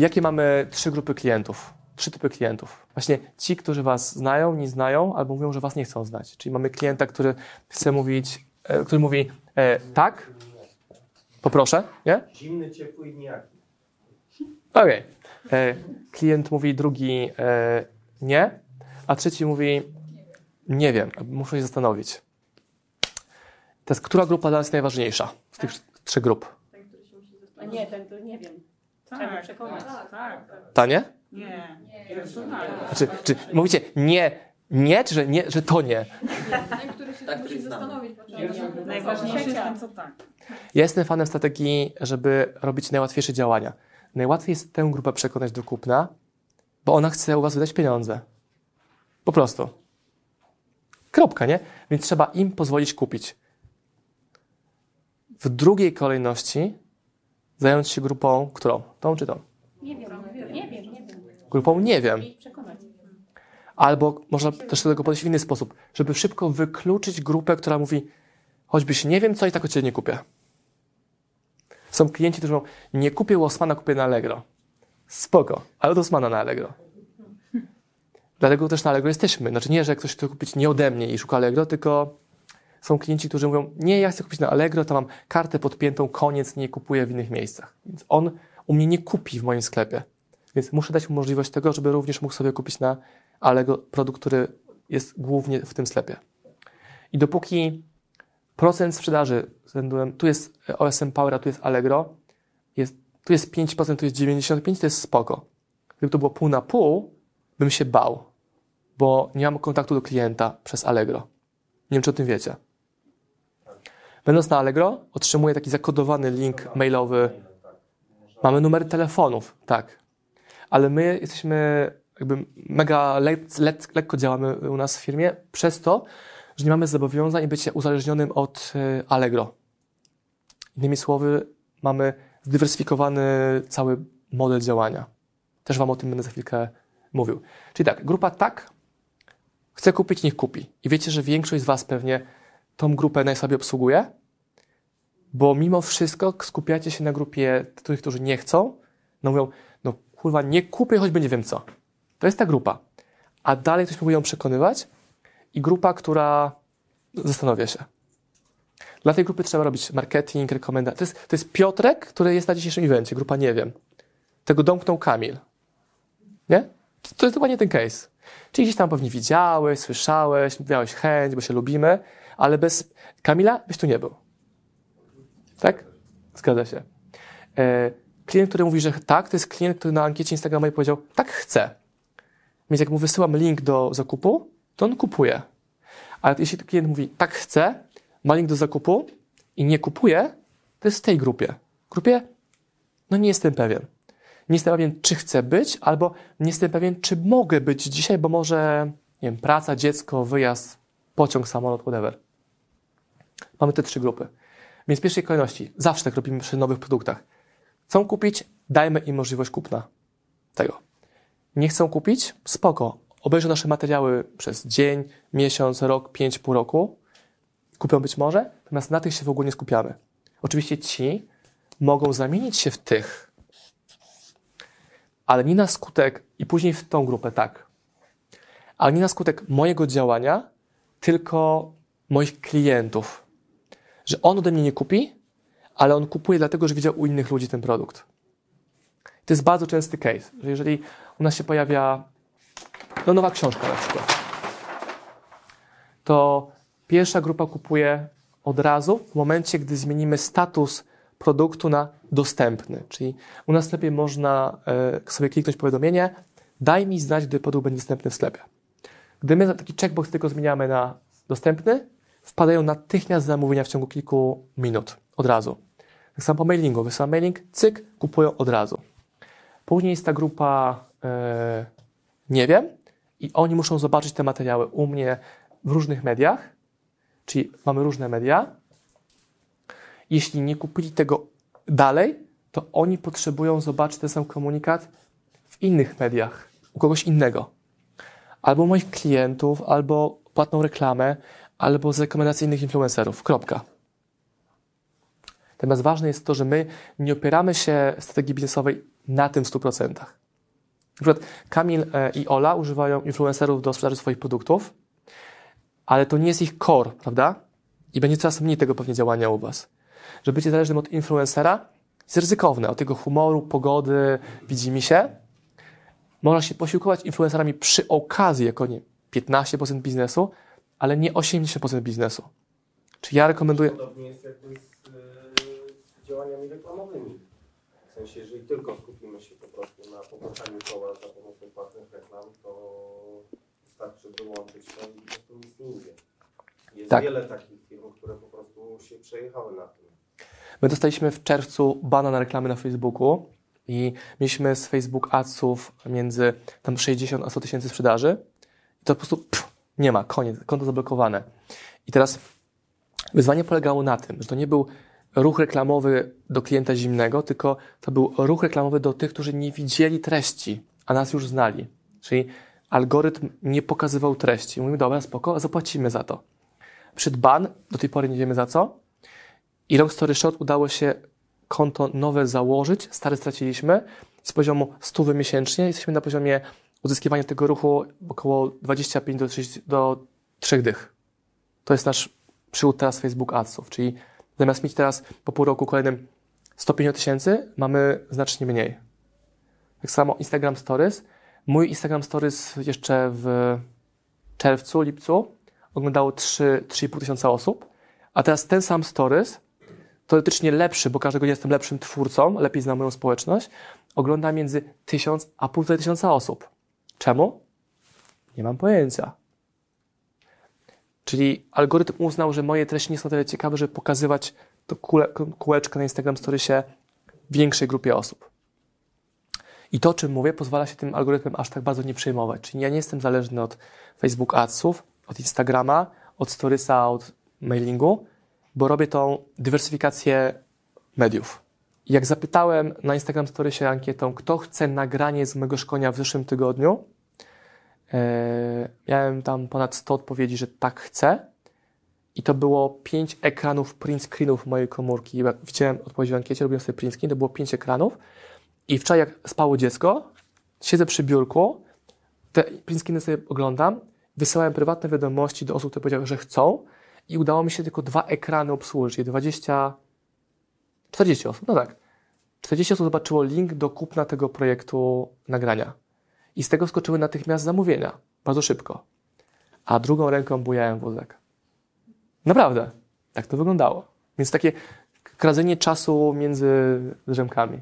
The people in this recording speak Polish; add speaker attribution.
Speaker 1: jakie mamy trzy grupy klientów? Trzy typy klientów. Właśnie ci, którzy was znają, nie znają, albo mówią, że was nie chcą znać. Czyli mamy klienta, który chce mówić, e, który mówi e, tak, poproszę, nie?
Speaker 2: Zimny, ciepły i nijaki.
Speaker 1: Okej. E, Klient mówi drugi e, nie, a trzeci mówi nie wiem, muszę się zastanowić. Teraz, która grupa dla nas jest najważniejsza z tych trzech grup?
Speaker 3: A nie, ten to nie wiem. Trzeba
Speaker 4: Tak,
Speaker 3: przekonać.
Speaker 4: tak, tak.
Speaker 1: Ta nie?
Speaker 4: Nie.
Speaker 1: Znaczy, czy mówicie nie, nie, czy że, nie, że to nie?
Speaker 5: Ten, który się tak musi zastanowić,
Speaker 4: Najważniejsze jest ten, co tak.
Speaker 1: Ja jestem fanem strategii, żeby robić najłatwiejsze działania. Najłatwiej jest tę grupę przekonać do kupna, bo ona chce u was wydać pieniądze. Po prostu. Kropka, nie? Więc trzeba im pozwolić kupić. W drugiej kolejności zająć się grupą, którą? Tą czy tą?
Speaker 3: Nie wiem, nie wiem, nie wiem.
Speaker 1: Grupą nie wiem. Albo można też do tego podejść w inny sposób, żeby szybko wykluczyć grupę, która mówi, choćbyś nie wiem co i tak o ciebie nie kupię. Są klienci, którzy mówią, nie kupię Osmana, kupię na Allegro. Spoko, ale od Osmana na Allegro. Dlatego też na Allegro jesteśmy. Znaczy nie, że ktoś chce kupić nie ode mnie i szuka Allegro, tylko są klienci, którzy mówią, nie, ja chcę kupić na Allegro, to mam kartę podpiętą, koniec, nie kupuję w innych miejscach. Więc on u mnie nie kupi w moim sklepie. Więc muszę dać mu możliwość tego, żeby również mógł sobie kupić na Allegro produkt, który jest głównie w tym sklepie. I dopóki procent sprzedaży, tu jest OSM Power, a tu jest Allegro, jest, tu jest 5%, tu jest 95%, to jest spoko. Gdyby to było pół na pół, bym się bał, bo nie mam kontaktu do klienta przez Allegro. Nie wiem, czy o tym wiecie. Będąc na Allegro, otrzymuję taki zakodowany link mailowy. Mamy numery telefonów, tak. Ale my jesteśmy jakby mega lekko działamy u nas w firmie przez to, że nie mamy zobowiązań bycie uzależnionym od y, Allegro. Innymi słowy, mamy zdywersyfikowany cały model działania. Też Wam o tym będę za chwilkę mówił. Czyli tak, grupa tak, chce kupić, niech kupi. I wiecie, że większość z Was pewnie tą grupę najsłabiej obsługuje, bo mimo wszystko skupiacie się na grupie tych, którzy nie chcą, no mówią, no kurwa, nie kupię, choćby nie wiem co. To jest ta grupa. A dalej ktoś próbuje ją przekonywać i grupa, która zastanawia się. Dla tej grupy trzeba robić marketing, rekomendacje. To jest, to jest Piotrek, który jest na dzisiejszym evencie, grupa nie wiem. Tego domknął Kamil. Nie? To jest dokładnie ten case. Czyli gdzieś tam pewnie widziałeś, słyszałeś, miałeś chęć, bo się lubimy, ale bez Kamila byś tu nie był. Tak? Zgadza się. E, klient, który mówi, że tak, to jest klient, który na ankiecie Instagramowej powiedział, tak chcę. Więc jak mu wysyłam link do zakupu, to on kupuje. Ale jeśli klient mówi, tak chcę, ma link do zakupu i nie kupuje, to jest w tej grupie. Grupie, no nie jestem pewien. Nie jestem pewien, czy chcę być, albo nie jestem pewien, czy mogę być dzisiaj, bo może, nie wiem, praca, dziecko, wyjazd, pociąg, samolot, whatever. Mamy te trzy grupy. Więc w pierwszej kolejności, zawsze tak robimy przy nowych produktach. Chcą kupić, dajmy im możliwość kupna tego. Nie chcą kupić? Spoko. Obejrzą nasze materiały przez dzień, miesiąc, rok, pięć, pół roku. Kupią być może, natomiast na tych się w ogóle nie skupiamy. Oczywiście ci mogą zamienić się w tych, ale nie na skutek, i później w tą grupę, tak, ale nie na skutek mojego działania, tylko moich klientów. Że on ode mnie nie kupi, ale on kupuje dlatego, że widział u innych ludzi ten produkt. To jest bardzo częsty case, że jeżeli u nas się pojawia no, nowa książka na przykład, to pierwsza grupa kupuje od razu w momencie, gdy zmienimy status produktu na dostępny. Czyli u nas w sklepie można e, sobie kliknąć powiadomienie, daj mi znać, gdy produkt będzie dostępny w sklepie. Gdy my taki checkbox tylko zmieniamy na dostępny, wpadają natychmiast zamówienia w ciągu kilku minut, od razu. Tak samo po mailingu, wysyłam mailing, cyk, kupują od razu. Później jest ta grupa e, nie wiem i oni muszą zobaczyć te materiały u mnie w różnych mediach, czyli mamy różne media. Jeśli nie kupili tego dalej, to oni potrzebują zobaczyć ten sam komunikat w innych mediach, u kogoś innego. Albo moich klientów, albo płatną reklamę, albo z rekomendacji innych influencerów. Kropka. Natomiast ważne jest to, że my nie opieramy się strategii biznesowej na tym w 100%. Na przykład Kamil e, i Ola używają influencerów do sprzedaży swoich produktów, ale to nie jest ich core, prawda? I będzie coraz mniej tego pewnie działania u Was. Że bycie zależnym od influencera jest ryzykowne, od jego humoru, pogody, widzi mi się. Można się posiłkować influencerami przy okazji, jako nie 15% biznesu, ale nie 80% biznesu. Czy ja rekomenduję.
Speaker 2: Podobnie jest jakby z, y, z działaniami reklamowymi. W sensie, jeżeli tylko skupimy się po prostu na poboczaniu koła za pomocą płatnych reklam, to wystarczy wyłączyć to i po prostu nic nie idzie. Jest
Speaker 1: Tak.
Speaker 2: wiele takich firm, które po prostu się przejechały na tym.
Speaker 1: My dostaliśmy w czerwcu bana na reklamy na Facebooku i mieliśmy z Facebook Adsów między tam 60 a 100 tysięcy sprzedaży. I to po prostu pff, nie ma, koniec, konto zablokowane. I teraz wyzwanie polegało na tym, że to nie był ruch reklamowy do klienta zimnego, tylko to był ruch reklamowy do tych, którzy nie widzieli treści, a nas już znali. Czyli algorytm nie pokazywał treści. Mówimy, dobra, spoko, zapłacimy za to. Przed ban, do tej pory nie wiemy za co, i long story short, udało się konto nowe założyć, stare straciliśmy. Z poziomu 100 miesięcznie jesteśmy na poziomie uzyskiwania tego ruchu około 25 do, 30, do 3 dych. To jest nasz przywód teraz Facebook Adsów, czyli zamiast mieć teraz po pół roku kolejnym 150 tysięcy, mamy znacznie mniej. Tak samo Instagram Stories. Mój Instagram Stories jeszcze w czerwcu, lipcu oglądało 3, 3,5 tysiąca osób, a teraz ten sam Stories teoretycznie lepszy, bo każdego dnia jestem lepszym twórcą, lepiej znam moją społeczność, ogląda między 1000 a 1,5 tysiąca osób. Czemu? Nie mam pojęcia. Czyli algorytm uznał, że moje treści nie są tyle ciekawe, żeby pokazywać to kule, kółeczko na Instagram Storiesie większej grupie osób. I to, o czym mówię, pozwala się tym algorytmem aż tak bardzo nie przejmować. Czyli ja nie jestem zależny od Facebook Adsów, od Instagrama, od Storiesa, od mailingu, bo robię tą dywersyfikację mediów. Jak zapytałem na Instagram Storiesie ankietą, kto chce nagranie z mojego szkolenia w zeszłym tygodniu, e, miałem tam ponad 100 odpowiedzi, że tak chcę. I to było 5 ekranów print screenów mojej komórki. Jak widziałem odpowiedź w ankiecie, robiłem sobie print screen, to było 5 ekranów. I wczoraj jak spało dziecko, siedzę przy biurku, te print screeny sobie oglądam, wysyłałem prywatne wiadomości do osób, które powiedziały, że chcą i udało mi się tylko dwa ekrany obsłużyć, czyli 20, 40 osób, no tak. 40 osób zobaczyło link do kupna tego projektu nagrania. I z tego skoczyły natychmiast zamówienia, bardzo szybko. A drugą ręką bujałem wózek. Naprawdę, tak to wyglądało. Więc takie kradzenie czasu między drzemkami.